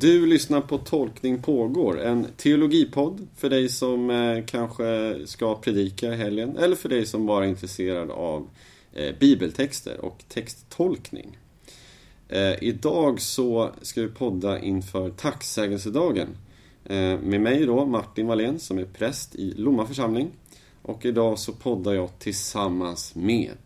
Du lyssnar på Tolkning pågår, en teologipodd för dig som eh, kanske ska predika i helgen eller för dig som bara är intresserad av eh, bibeltexter och texttolkning. Eh, idag så ska vi podda inför tacksägelsedagen eh, med mig då, Martin Wallén, som är präst i Lomma församling. Och idag så poddar jag tillsammans med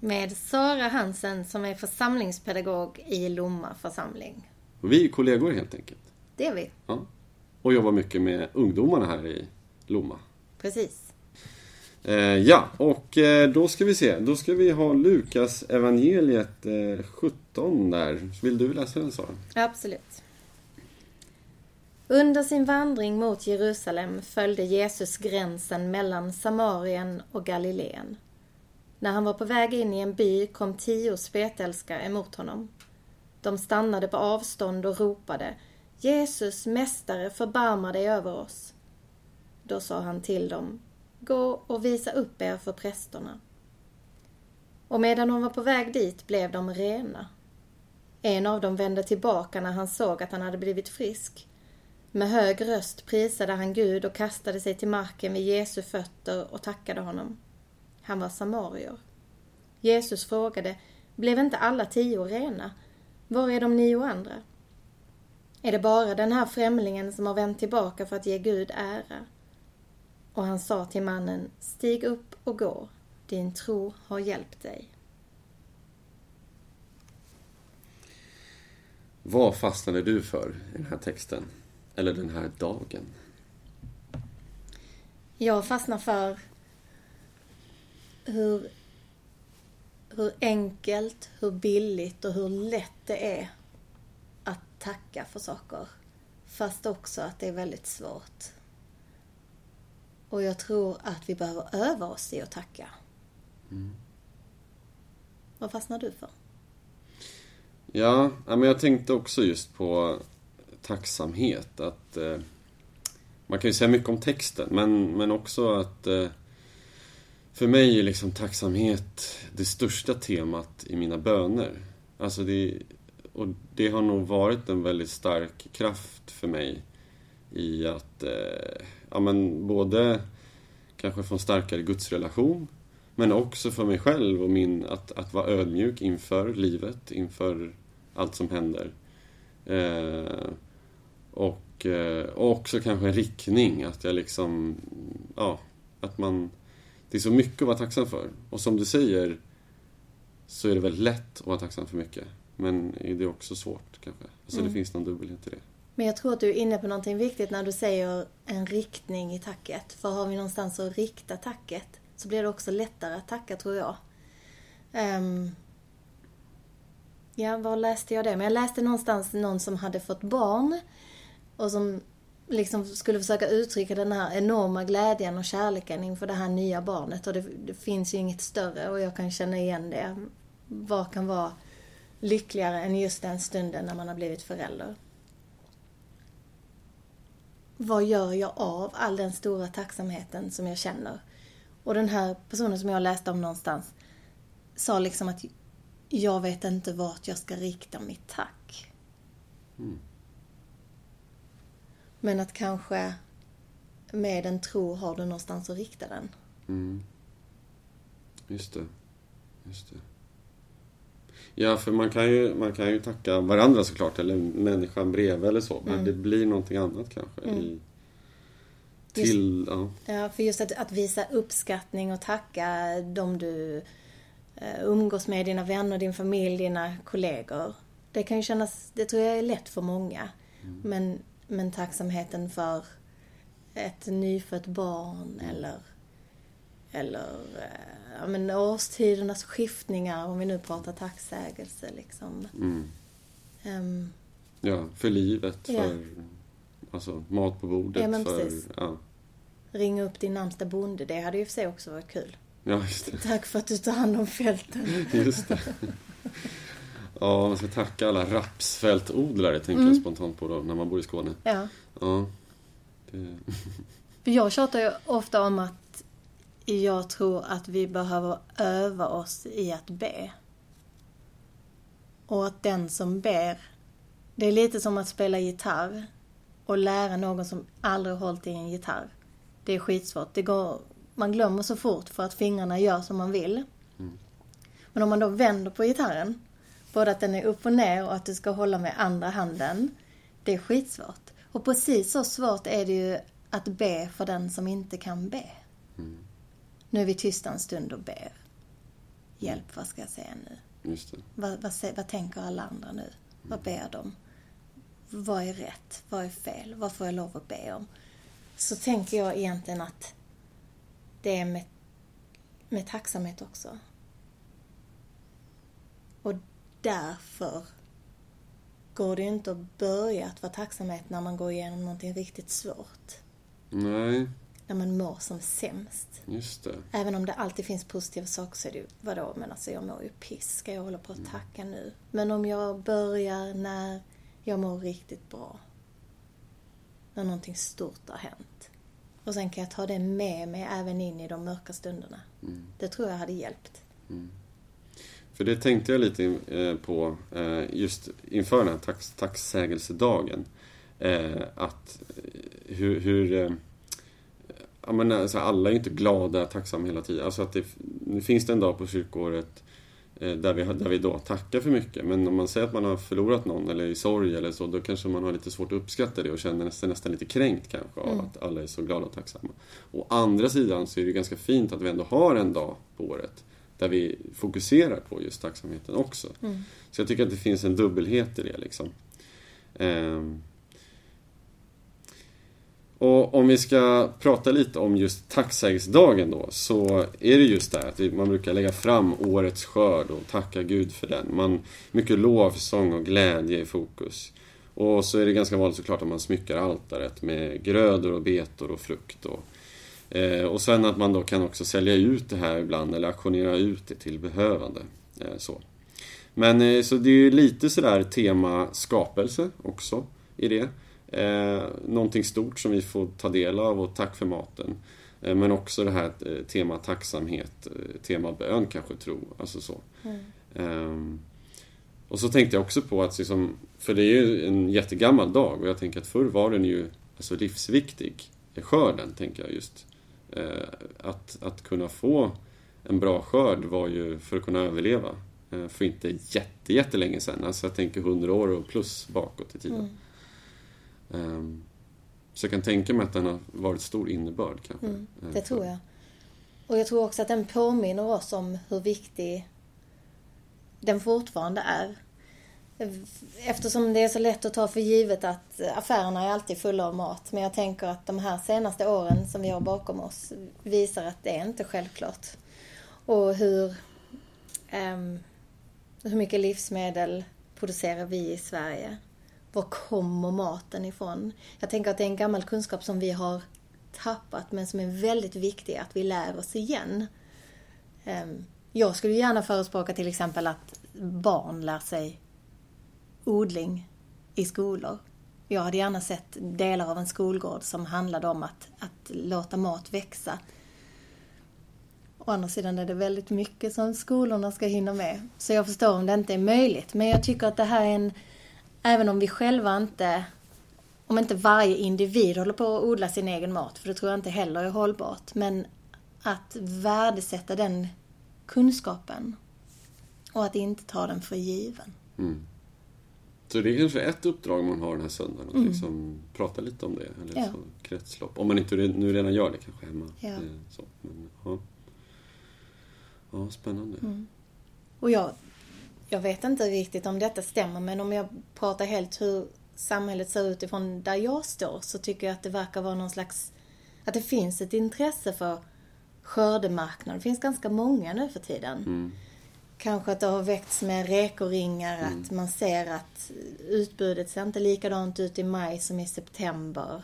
Med Sara Hansen som är församlingspedagog i Lomma församling och vi är kollegor helt enkelt. Det är vi. Ja. Och jobbar mycket med ungdomarna här i Lomma. Precis. Eh, ja, och eh, då ska vi se. Då ska vi ha Lukas evangeliet eh, 17 där. Vill du läsa den Sara? Absolut. Under sin vandring mot Jerusalem följde Jesus gränsen mellan Samarien och Galileen. När han var på väg in i en by kom tio spetälska emot honom. De stannade på avstånd och ropade Jesus, Mästare, förbarma dig över oss. Då sa han till dem Gå och visa upp er för prästerna. Och medan de var på väg dit blev de rena. En av dem vände tillbaka när han såg att han hade blivit frisk. Med hög röst prisade han Gud och kastade sig till marken vid Jesu fötter och tackade honom. Han var samarier. Jesus frågade, blev inte alla tio rena? Var är de nio andra? Är det bara den här främlingen som har vänt tillbaka för att ge Gud ära? Och han sa till mannen, stig upp och gå, din tro har hjälpt dig. Vad fastnade du för i den här texten? Eller den här dagen? Jag fastnar för hur, hur enkelt, hur billigt och hur lätt det är att tacka för saker. Fast också att det är väldigt svårt. Och jag tror att vi behöver öva oss i att tacka. Vad fastnar du för? Ja, ja, men jag tänkte också just på tacksamhet. Att eh, Man kan ju säga mycket om texten, men, men också att eh, för mig är liksom tacksamhet det största temat i mina böner. Alltså det, och det har nog varit en väldigt stark kraft för mig i att eh, ja, men både kanske få en starkare gudsrelation men också för mig själv och min, att, att vara ödmjuk inför livet, inför allt som händer. Eh, och, eh, och också kanske en riktning, att jag liksom, ja, att man, det är så mycket att vara tacksam för. Och som du säger, så är det väldigt lätt att vara tacksam för mycket. Men det är också svårt kanske. Alltså det finns någon dubbelhet i det. Men jag tror att du är inne på någonting viktigt när du säger en riktning i tacket. För har vi någonstans att rikta tacket så blir det också lättare att tacka tror jag. Ehm, ja, var läste jag det? Men jag läste någonstans någon som hade fått barn och som liksom skulle försöka uttrycka den här enorma glädjen och kärleken inför det här nya barnet. Och det, det finns ju inget större och jag kan känna igen det. Vad kan vara lyckligare än just den stunden när man har blivit förälder? vad gör jag av all den stora tacksamheten som jag känner? Och den här personen som jag läste om någonstans sa liksom att jag vet inte vart jag ska rikta mitt tack. Mm. Men att kanske med en tro har du någonstans att rikta den. Mm. Just det. Just det. Ja, för man kan, ju, man kan ju tacka varandra såklart, eller människan bredvid eller så. Men det blir någonting annat kanske. I, till, ja. Ja, för just att, att visa uppskattning och tacka de du eh, umgås med, dina vänner, din familj, dina kollegor. Det kan ju kännas, det tror jag är lätt för många. Men, men tacksamheten för ett nyfött barn eller, eller eh, ja, men årstidernas skiftningar, om vi nu pratar tacksägelse liksom. Mm. Ehm, ja, för livet, Ja. för alltså, mat på bordet. Ja, men för, precis. ja. ringa upp din närmsta bonde, det hade ju för sig också varit kul. ja, just det. Tack för att du tar hand om fälten. Just det. Ja, man ska tacka alla rapsfältodlare, tänker Mm. jag spontant på då, när man bor i Skåne. Ja. Ja. Det, jag tjatar ju ofta om att jag tror att vi behöver öva oss i att be. Och att den som ber Det är lite som att spela gitarr och lära någon som aldrig hållit i en gitarr. Det är skitsvårt. Det går, man glömmer så fort för att fingrarna gör som man vill. Men om man då vänder på gitarren, både att den är upp och ner och att du ska hålla med andra handen, det är skitsvårt. Och precis så svårt är det ju att be för den som inte kan be. Nu är vi tysta en stund och ber. Hjälp, vad ska jag säga nu? Just det. Vad, vad, vad tänker alla andra nu? Vad ber de? Vad är rätt? Vad är fel? Vad får jag lov att be om? Så tänker jag egentligen att det är med, med tacksamhet också. Därför går det ju inte att börja att vara tacksamhet när man går igenom någonting riktigt svårt. Nej, När man mår som sämst. just det. Även om det alltid finns positiva saker så är det ju, vadå, men alltså jag mår ju piss. Ska jag hålla på att tacka nu? Men om jag börjar när jag mår riktigt bra. När någonting stort har hänt. Och sen kan jag ta det med mig även in i de mörka stunderna. Det tror jag hade hjälpt. För det tänkte jag lite eh, på eh, just inför den här tax, tacksägelsedagen. Eh, Att hur... hur ja, men, alltså, alla är ju inte glada, tacksamma hela tiden. Alltså att det, nu finns det en dag på kyrkåret eh, där vi, där vi då tackar för mycket. Men om man säger att man har förlorat någon eller i sorg eller så, då kanske man har lite svårt att uppskatta det och känner sig nästan lite kränkt kanske av att alla är så glada och tacksamma. Å andra sidan så är det ganska fint att vi ändå har en dag på året där vi fokuserar på just tacksamheten också. Så jag tycker att det finns en dubbelhet i det liksom. Ehm. Och om vi ska prata lite om just tacksägelsedagen då, så är det just det att man brukar lägga fram årets skörd och tacka Gud för den. Man, mycket lovsång och glädje i fokus. Och så är det ganska vanligt såklart att man smyckar altaret med grödor och betor och frukt. Och, och sen att man då kan också sälja ut det här ibland eller auktionera ut det till behövande. Eh, så. Men eh, så det är ju lite sådär tema skapelse också i det. Eh, någonting stort som vi får ta del av och tack för maten. Eh, men också det här eh, tema tacksamhet, eh, tema bön kanske, tro. Alltså så. Ehm, och så tänkte jag också på att, liksom, för det är ju en jättegammal dag och jag tänker att förr var den ju alltså, livsviktig, eh, skörden, tänker jag just. Eh, att, att kunna få en bra skörd var ju för att kunna överleva. Eh, för inte jätte, jättelänge sedan, alltså jag tänker hundra år och plus bakåt i tiden. Ehm, så jag kan tänka mig att den har varit stor innebörd kanske. Mm, eh, det tror jag. Och jag tror också att den påminner oss om hur viktig den fortfarande är. Eftersom det är så lätt att ta för givet att affärerna är alltid fulla av mat. Men jag tänker att de här senaste åren som vi har bakom oss visar att det är inte självklart. Och hur, um, hur mycket livsmedel producerar vi i Sverige? Var kommer maten ifrån? Jag tänker att det är en gammal kunskap som vi har tappat men som är väldigt viktig att vi lär oss igen. Um, Jag skulle gärna förespråka till exempel att barn lär sig odling i skolor. Jag hade gärna sett delar av en skolgård som handlade om att, att låta mat växa. Å andra sidan är det väldigt mycket som skolorna ska hinna med. Så jag förstår om det inte är möjligt. Men jag tycker att det här är en... Även om vi själva inte... Om inte varje individ håller på att odla sin egen mat, för det tror jag inte heller är hållbart. Men att värdesätta den kunskapen och att inte ta den för given. Mm. Så det är kanske ett uppdrag man har den här söndagen, att liksom prata lite om det. Eller Mm. Ja. så, kretslopp. Om man inte nu redan gör det kanske hemma. Ja. Eh, Så, men, ja. ja, spännande. Mm. Och jag, jag vet inte riktigt om detta stämmer, men om jag pratar helt hur samhället ser ut ifrån där jag står så tycker jag att det verkar vara någon slags... Att det finns ett intresse för skördemarknad. Det finns ganska många nu för tiden. Mm. Kanske att det har väckts med rekoringar, att man ser att utbudet ser inte likadant ut i maj som i september.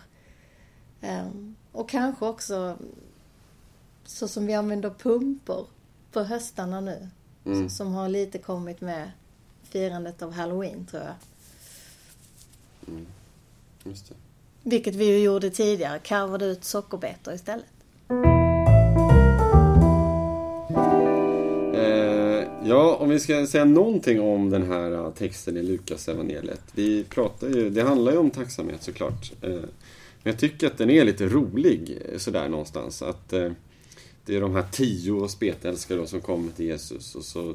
Ehm, och kanske också så som vi använder pumpor på höstarna nu. Mm. Som har lite kommit med firandet av halloween tror jag. Det. Vilket vi ju gjorde tidigare, karvade ut sockerbetor istället. Ja, om vi ska säga någonting om den här äh, texten i Lukas evangeliet. Vi pratar ju, det handlar ju om tacksamhet såklart. Äh, men jag tycker att den är lite rolig äh, sådär någonstans. Att det är de här tio spetälskare då som kommer till Jesus och så,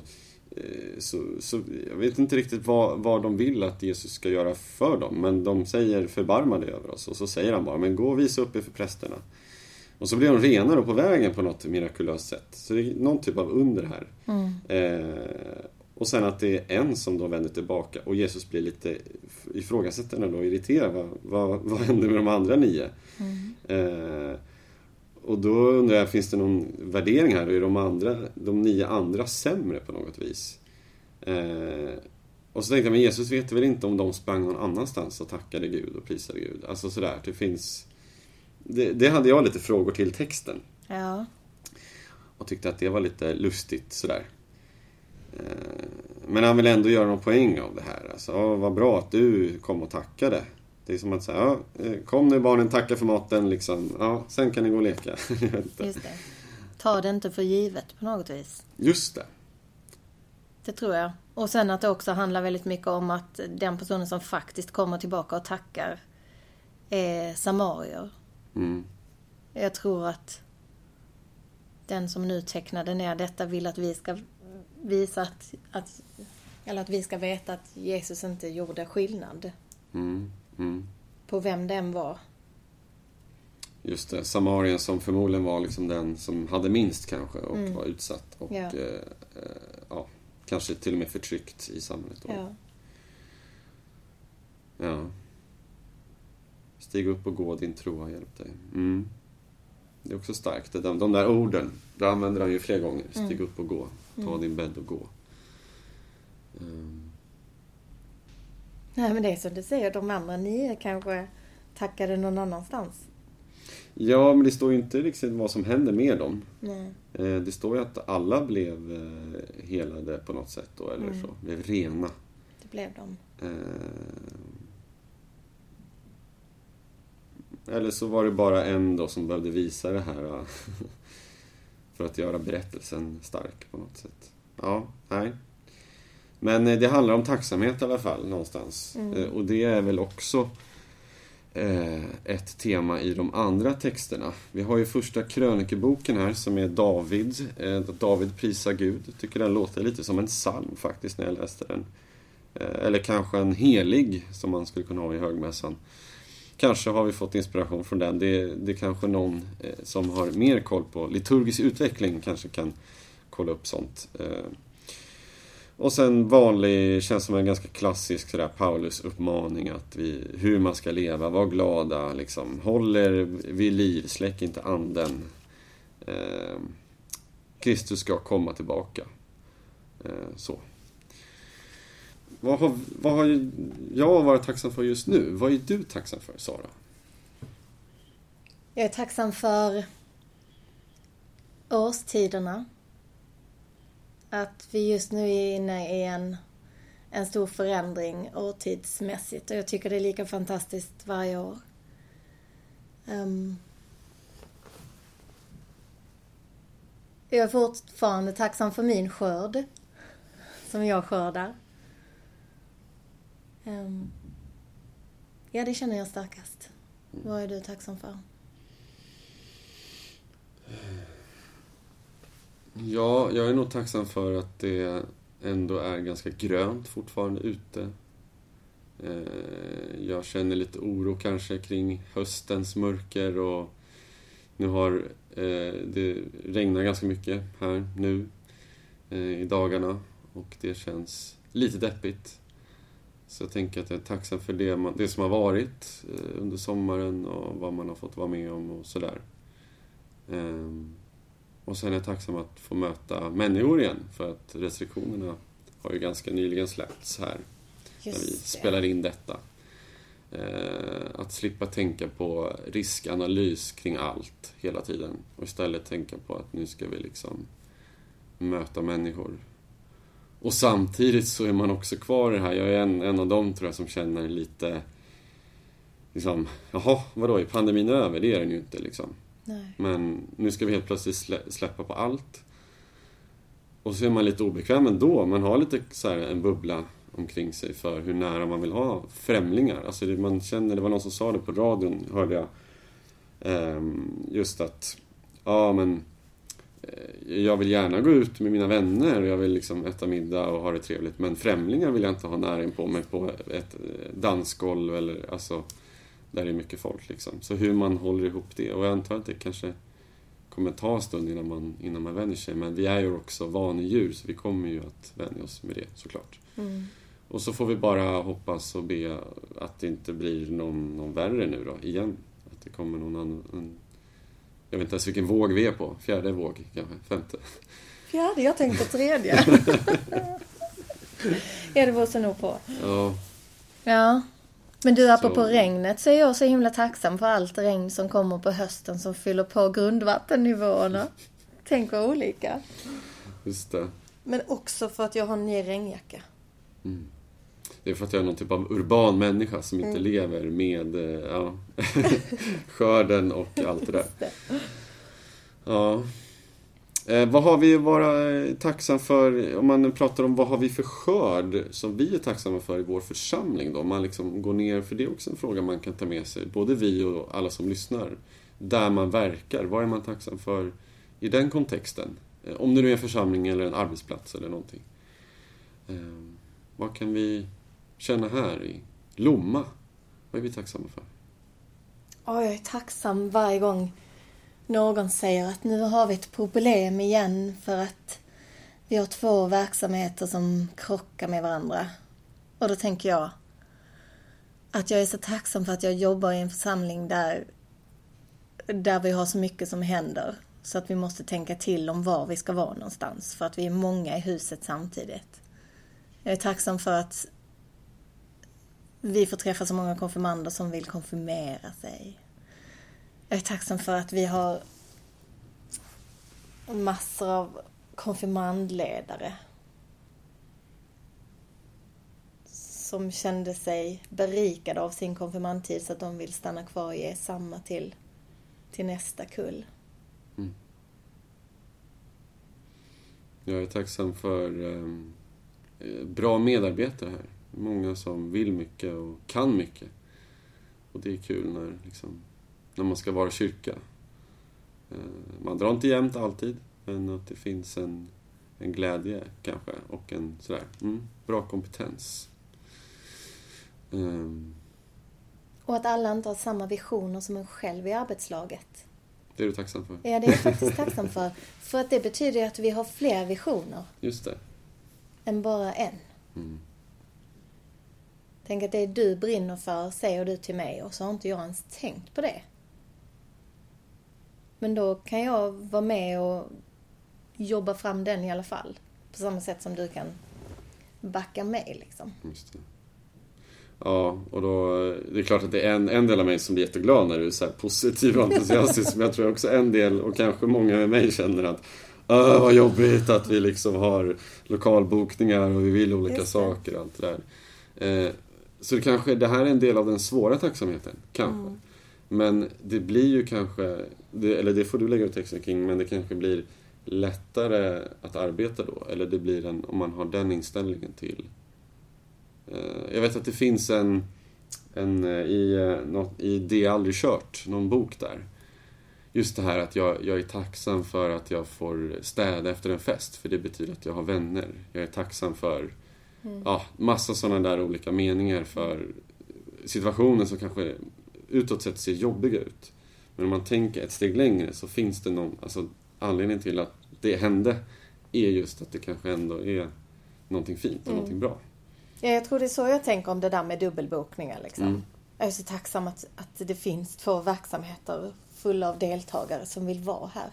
så, så jag vet inte riktigt vad, vad de vill att Jesus ska göra för dem. Men de säger förbarma dig över oss och så säger han bara, men gå och visa upp er för prästerna. Och så blir de rena då på vägen på något mirakulöst sätt. Så det är någon typ av under här. Mm. Eh, och sen att det är en som då vänder tillbaka och Jesus blir lite ifrågasättande och irriterad. Vad, vad, vad händer med de andra nio? Mm. Eh, och då undrar jag, finns det någon värdering här? Är de, andra, de nio andra sämre på något vis? Eh, och så tänkte jag, men Jesus vet väl inte om de sprang någon annanstans och tackade Gud och prisade Gud? Alltså sådär, det finns det, det, hade jag lite frågor till texten. Ja. Och tyckte att det var lite lustigt sådär. Eh, men han vill ändå göra någon poäng av det här. Alltså, vad bra att du kom och tackade. Det är som att säga, ja, eh, kom nu barnen, tacka för maten, liksom. Ja, sen kan ni gå och leka. Just det. Ta det inte för givet på något vis. Just det. Det tror jag. Och sen att det också handlar väldigt mycket om att den personen som faktiskt kommer tillbaka och tackar är samarier. Mm. Jag tror att den som nu tecknade ner detta vill att vi ska visa att, att eller att vi ska veta att Jesus inte gjorde skillnad. Mm. Mm. På vem den var. Just det, Samarien som förmodligen var liksom den som hade minst kanske och Mm. var utsatt och Ja. eh, eh, ja, kanske till och med förtryckt i samhället. Då. Ja. Ja. Stig upp och gå, din tro har hjälpt dig. Mm. Det är också starkt. De, de där orden, det använder han ju fler gånger. Stig Mm. upp och gå. Ta Mm. din bädd och gå. Mm. Nej men det är som du säger, de andra nio kanske tackade någon annanstans. Ja, men det står ju inte riktigt vad som händer med dem. Nej. Eh, Det står ju att alla blev eh, helade på något sätt då, eller Mm. så. Blev rena. Det blev de. Eh, Eller så var det bara en då som behövde visa det här för att göra berättelsen stark på något sätt. Ja, nej. Men eh, det handlar om tacksamhet i alla fall någonstans. Mm. Eh, Och det är väl också eh, ett tema i de andra texterna. Vi har ju första krönikeboken här som är David. David prisar Gud. Jag tycker den låter lite som en psalm faktiskt när jag läste den. Eller kanske en helig som man skulle kunna ha i högmässan. Kanske har vi fått inspiration från den. Det, det kanske någon eh, som har mer koll på liturgisk utveckling kanske kan kolla upp sånt. Eh, Och sen vanlig, känns som en ganska klassisk sådär Paulus uppmaning att vi, hur man ska leva, var glada, liksom. Håller vid liv, släck inte anden. Eh, Kristus ska komma tillbaka. Eh, så. Vad har, vad har jag varit tacksam för just nu? Vad är du tacksam för, Sara? Jag är tacksam för årstiderna. Att vi just nu är inne i en, en stor förändring årtidsmässigt och jag tycker det är lika fantastiskt varje år. Um, jag är fortfarande tacksam för min skörd som jag skördar. Um, ja, det känner jag starkast. Vad är du tacksam för? Ja, jag är nog tacksam för att det ändå är ganska grönt fortfarande ute. Ehm, jag känner lite oro kanske kring höstens mörker och nu har eh, det regnar ganska mycket här nu eh, i dagarna och det känns lite deppigt. Så jag tänker att jag är tacksam för det, man, det som har varit eh, under sommaren och vad man har fått vara med om och sådär. Ehm, och sen är jag tacksam att få möta människor igen för att restriktionerna har ju ganska nyligen släppts här när vi spelar in detta. Eh, att slippa tänka på riskanalys kring allt hela tiden och istället tänka på att nu ska vi liksom möta människor. Och samtidigt så är man också kvar i det här. Jag är en, en av dem tror jag som känner lite liksom, jaha, vadå, är pandemin över? Det är den ju inte liksom. Nej. Men nu ska vi helt plötsligt slä, släppa på allt. och så är man lite obekväm ändå. Man har lite så här, en bubbla omkring sig för hur nära man vill ha främlingar. Alltså det, man känner, det var någon som sa det på radion, hörde jag. Ehm, just att, ja men eh, jag vill gärna gå ut med mina vänner och jag vill liksom äta middag och ha det trevligt. Men främlingar vill jag inte ha nära på mig på ett eh, dansgolv eller alltså där det är mycket folk liksom. Så hur man håller ihop det. Och jag antar att det kanske kommer ta en stund innan man, innan man vänjer sig. Men vi är ju också vanedjur så vi kommer ju att vänja oss med det såklart. Mm. Och så får vi bara hoppas och be att det inte blir någon, någon värre nu då, igen. Att det kommer någon annan... Jag vet inte ens vilken våg vi är på. Fjärde våg kanske? Femte? Fjärde? Jag tänkte tredje. ja, det beror nog på. Ja. Ja. Men du, apropå Så- regnet så är jag så himla tacksam för allt regn som kommer på hösten som fyller på grundvattennivåerna. Tänk vad olika. Just det. Men också för att jag har en ny regnjacka. Det är för att jag är någon typ av urban människa som Mm. inte lever med eh, ja, skörden och allt det där. Ja. Eh, vad har vi att vara eh, tacksam för, om man pratar om vad har vi för skörd som vi är tacksamma för i vår församling då? Om man liksom går ner, för det är också en fråga man kan ta med sig, både vi och alla som lyssnar. Där man verkar, vad är man tacksam för i den kontexten? Eh, om det nu är en församling eller en arbetsplats eller någonting. Eh, vad kan vi känna här i Lomma? Vad är vi tacksamma för? Oh, jag är tacksam varje gång någon säger att nu har vi ett problem igen för att vi har två verksamheter som krockar med varandra. Och då tänker jag att jag är så tacksam för att jag jobbar i en församling där, där vi har så mycket som händer. Så att vi måste tänka till om var vi ska vara någonstans för att vi är många i huset samtidigt. Jag är tacksam för att vi får träffa så många konfirmander som vill konfirmera sig. Jag är tacksam för att vi har massor av konfirmandledare som kände sig berikade av sin konfirmandtid så att de vill stanna kvar och ge samma till, till nästa kull. Mm. Jag är tacksam för ehm, eh, bra medarbetare här. Många som vill mycket och kan mycket. Och det är kul när, liksom, när man ska vara kyrka. Eh, man drar inte jämnt alltid, men att det finns en, en glädje kanske och en sådär, mm, bra kompetens. Ehm, Och att alla inte har samma visioner som en själv i arbetslaget. det är du tacksam för? Ja, det är jag faktiskt tacksam för. För att det betyder ju att vi har fler visioner Just det. än bara en. Mm. Tänk att det är du brinner för, säger du till mig, och så har inte jag ens tänkt på det. Men då kan jag vara med och jobba fram den i alla fall. På samma sätt som du kan backa mig liksom. Ja, och då, det är klart att det är en, en del av mig som blir jätteglad när du är så här positiv och entusiastisk. men jag tror också en del, och kanske många med mig, känner att Öh, vad jobbigt att vi liksom har lokalbokningar och vi vill olika saker och allt det där. Eh, så det kanske, det här är en del av den svåra tacksamheten, kanske. Men det blir ju kanske, det, eller det får du lägga ut texten kring, men det kanske blir lättare att arbeta då. Eller det blir en, om man har den inställningen till Eh, Jag vet att det finns en, en eh, i, eh, något, i Det är aldrig kört, någon bok där. Just det här att jag, jag är tacksam för att jag får städa efter en fest, för det betyder att jag har vänner. Jag är tacksam för ja, massa sådana där olika meningar för situationer som kanske utåt sett ser jobbiga ut. Men om man tänker ett steg längre så finns det någon, alltså anledningen till att det hände är just att det kanske ändå är någonting fint och någonting bra. Ja, jag tror det är så jag tänker om det där med dubbelbokningar liksom. Mm. Jag är så tacksam att, att det finns två verksamheter fulla av deltagare som vill vara här.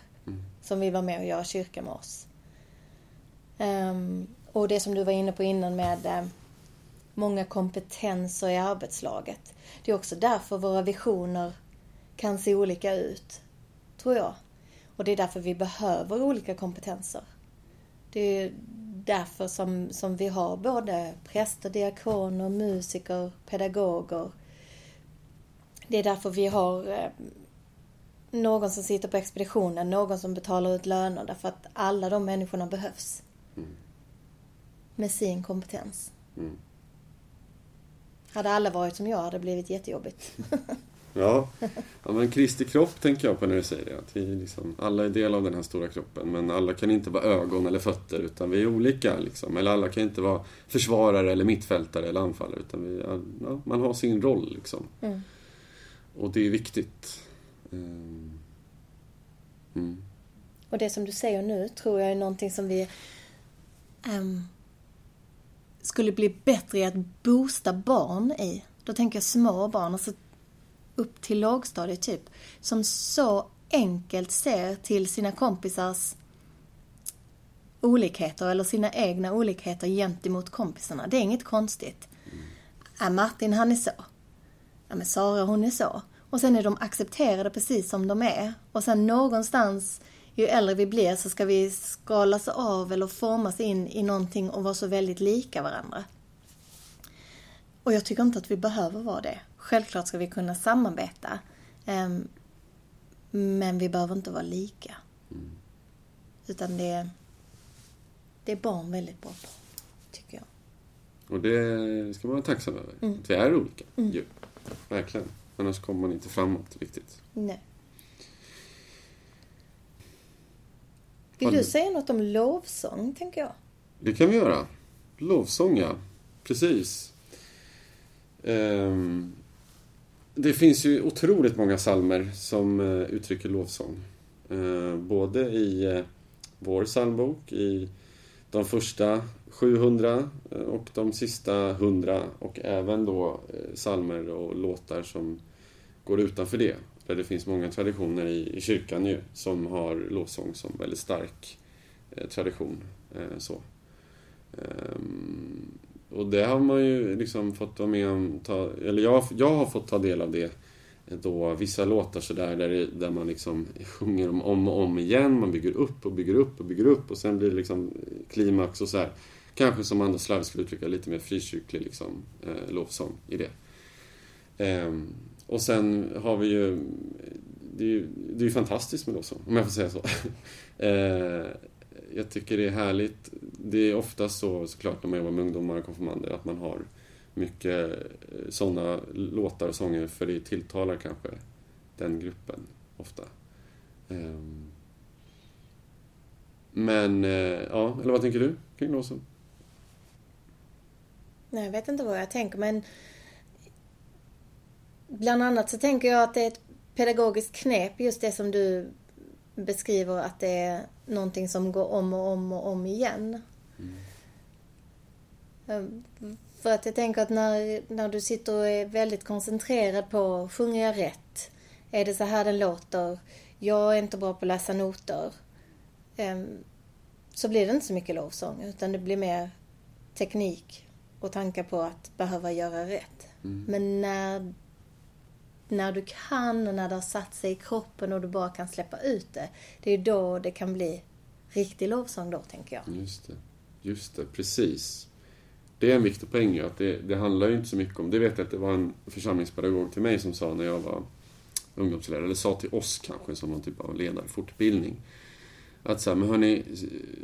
Som vill vara med och göra kyrka med oss. Ehm, och det som du var inne på innan med eh, många kompetenser i arbetslaget. Det är också därför våra visioner kan se olika ut, tror jag. Och det är därför vi behöver olika kompetenser. Det är därför som, som vi har både präster, diakoner, musiker, pedagoger. Det är därför vi har eh, någon som sitter på expeditionen, någon som betalar ut löner, därför att alla de människorna behövs. Mm. Med sin kompetens. Mm. Hade alla varit som jag hade det blivit jättejobbigt. Ja. ja, men Kristi kropp tänker jag på när du säger det. Att vi liksom, alla är del av den här stora kroppen, men alla kan inte vara ögon eller fötter, utan vi är olika. Liksom. Eller alla kan inte vara försvarare eller mittfältare eller anfallare, utan vi, ja, man har sin roll. Liksom. Mm. Och det är viktigt. Ehm. Mm. Och det som du säger nu tror jag är någonting som vi ehm, skulle bli bättre i att boosta barn i. Då tänker jag små barn, alltså upp till lågstadiet typ. Som så enkelt ser till sina kompisars olikheter eller sina egna olikheter gentemot kompisarna. Det är inget konstigt. Ja, Martin han är så. Ja, men Sara hon är så. Och sen är de accepterade precis som de är. Och sen någonstans, ju äldre vi blir, så ska vi skalas av eller formas in i någonting och vara så väldigt lika varandra. Och jag tycker inte att vi behöver vara det. Självklart ska vi kunna samarbeta. ehm, Men vi behöver inte vara lika. Utan det, det är barn väldigt bra på, tycker jag. Och det ska man vara tacksam över. Mm. Att vi är olika. Ju. Verkligen. Annars kommer man inte framåt riktigt. Nej. Vill du säga något om lovsång, tänker jag? Det kan vi göra. Lovsång, ja. Precis. Ehm, det finns ju otroligt många salmer som eh, uttrycker lovsång. Eh, både i eh, vår psalmbok, i de första 700 eh, och de sista 100 och även då salmer och låtar som går utanför det. Där det finns många traditioner i, i kyrkan ju som har lovsång som väldigt stark eh, tradition. Eh, så. Ehm, och det har man ju liksom fått vara med om, ta, eller jag, jag har fått ta del av det eh, då vissa låtar sådär där, där man liksom sjunger om, om och om igen, man bygger upp och bygger upp och bygger upp och sen blir det liksom eh, klimax och så här. Kanske som Anders Slarv skulle uttrycka, lite mer frikyrklig liksom, eh, lovsång i det. Ehm, och sen har vi ju, det är ju, det är ju fantastiskt med Lawson, om jag får säga så. Eh, jag tycker det är härligt. Det är ofta så såklart när man jobbar med ungdomar och konfirmander att man har mycket eh, sådana låtar och sånger för det tilltalar kanske den gruppen ofta. Ehm. Men, eh, ja, eller vad tänker du kring Lawson? Nej, jag vet inte vad jag tänker, men bland annat så tänker jag att det är ett pedagogiskt knep, just det som du beskriver, att det är någonting som går om och om och om igen. Ehm, För att jag tänker att när, när du sitter och är väldigt koncentrerad på, sjunger jag rätt? Är det så här den låter? Jag är inte bra på att läsa noter. Ehm, Så blir det inte så mycket lovsång, utan det blir mer teknik och tankar på att behöva göra rätt. Men när, när du kan och när det har satt sig i kroppen och du bara kan släppa ut det, det är då det kan bli riktig lovsång då, tänker jag. Just det. Just det, precis. Det är en viktig poäng att det, det handlar ju inte så mycket om... Det vet jag att det var en församlingspedagog till mig som sa när jag var ungdomsledare, eller sa till oss kanske som någon typ av ledarfortbildning. Att så här, men hörni,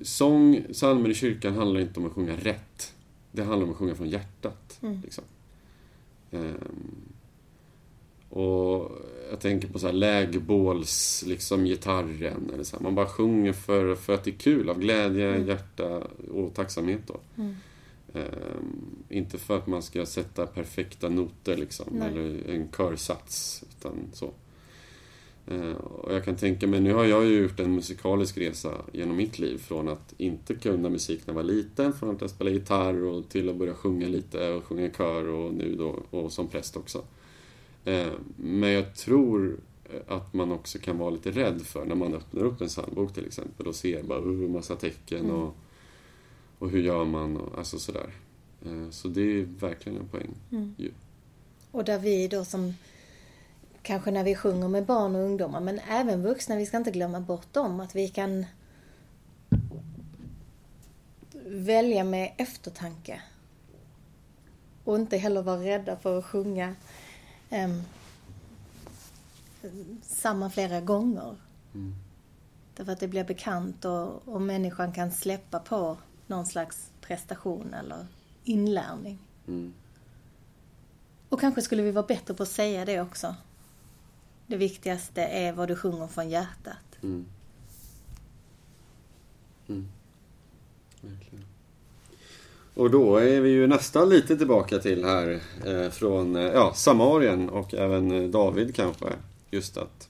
sång, psalmer i kyrkan handlar inte om att sjunga rätt. Det handlar om att sjunga från hjärtat. Liksom. Ehm, och jag tänker på så här lägbåls, liksom gitarren. Eller så här. Man bara sjunger för, för att det är kul, av glädje, hjärta och tacksamhet. Då. Ehm, inte för att man ska sätta perfekta noter liksom, Nej. eller en körsats. Utan så. Ehm, och jag kan tänka mig, nu har jag ju gjort en musikalisk resa genom mitt liv. Från att inte kunna musik när jag var liten, från att jag spelade gitarr och till att börja sjunga lite och sjunga kör och nu då och som präst också. Ehm, Men jag tror att man också kan vara lite rädd för när man öppnar upp en psalmbok till exempel och ser bara uh, massa tecken och, och hur gör man och alltså sådär. Eh, Så det är verkligen en poäng. ju. Och där vi då som kanske när vi sjunger med barn och ungdomar, men även vuxna, vi ska inte glömma bort dem, att vi kan välja med eftertanke. Och inte heller vara rädda för att sjunga em, samma flera gånger. Därför att det blir bekant och, och människan kan släppa på någon slags prestation eller inlärning. Mm. Och kanske skulle vi vara bättre på att säga det också. Det viktigaste är vad du sjunger från hjärtat. Mm. Mm. Och då är vi ju nästan lite tillbaka till här eh, från eh, ja, Samarien och även eh, David kanske. Just att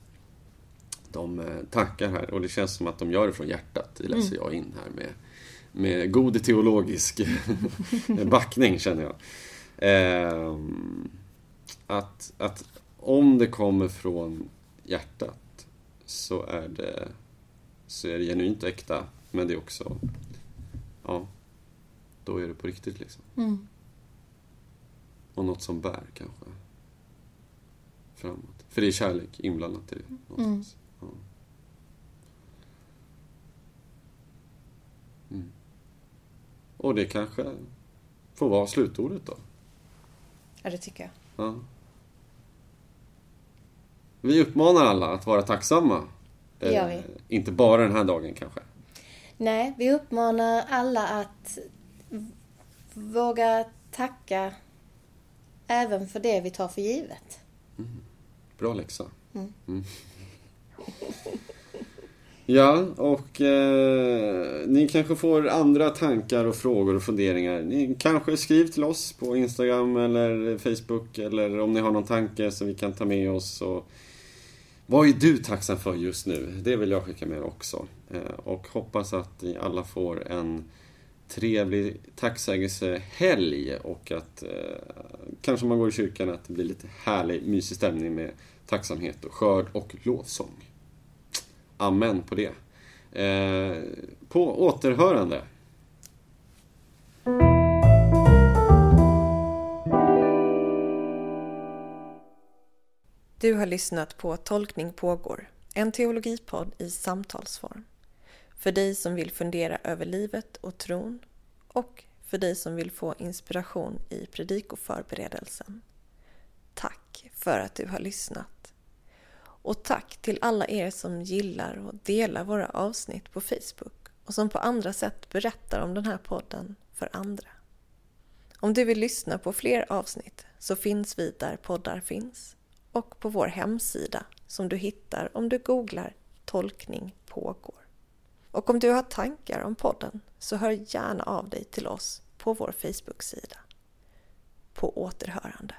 de eh, tackar här och det känns som att de gör det från hjärtat. Det läser jag in här med, med god teologisk backning känner jag. Eh, att, att om det kommer från hjärtat så är det, så är det genuint och äkta. Men det är också, ja, då är det på riktigt liksom. Mm. Och något som bär kanske. Framåt. För det är kärlek inblandat i det. Någonstans. Ja. Mm. Och det kanske får vara slutordet då. Ja, det tycker jag. Ja. Vi uppmanar alla att vara tacksamma. Det gör. Eh, inte bara den här dagen kanske. Nej, vi uppmanar alla att våga tacka även för det vi tar för givet. Bra läxa. Mm. Mm. Ja, och eh, ni kanske får andra tankar och frågor och funderingar. Ni kanske skriv till oss på Instagram eller Facebook eller om ni har någon tanke som vi kan ta med oss. Och vad är du tacksam för just nu? Det vill jag skicka med också. Eh, och hoppas att ni alla får en trevlig tacksägelsehelg och att eh, kanske man går i kyrkan att det blir lite härlig, mysig stämning med tacksamhet och skörd och lovsång. Amen på det. Eh, på återhörande. Du har lyssnat på Tolkning pågår, en teologipodd i samtalsform. För dig som vill fundera över livet och tron och för dig som vill få inspiration i predikoförberedelsen. Tack för att du har lyssnat. Och tack till alla er som gillar och delar våra avsnitt på Facebook och som på andra sätt berättar om den här podden för andra. Om du vill lyssna på fler avsnitt så finns vi där poddar finns och på vår hemsida som du hittar om du googlar Tolkning pågår. Och om du har tankar om podden så hör gärna av dig till oss på vår Facebook-sida. På återhörande.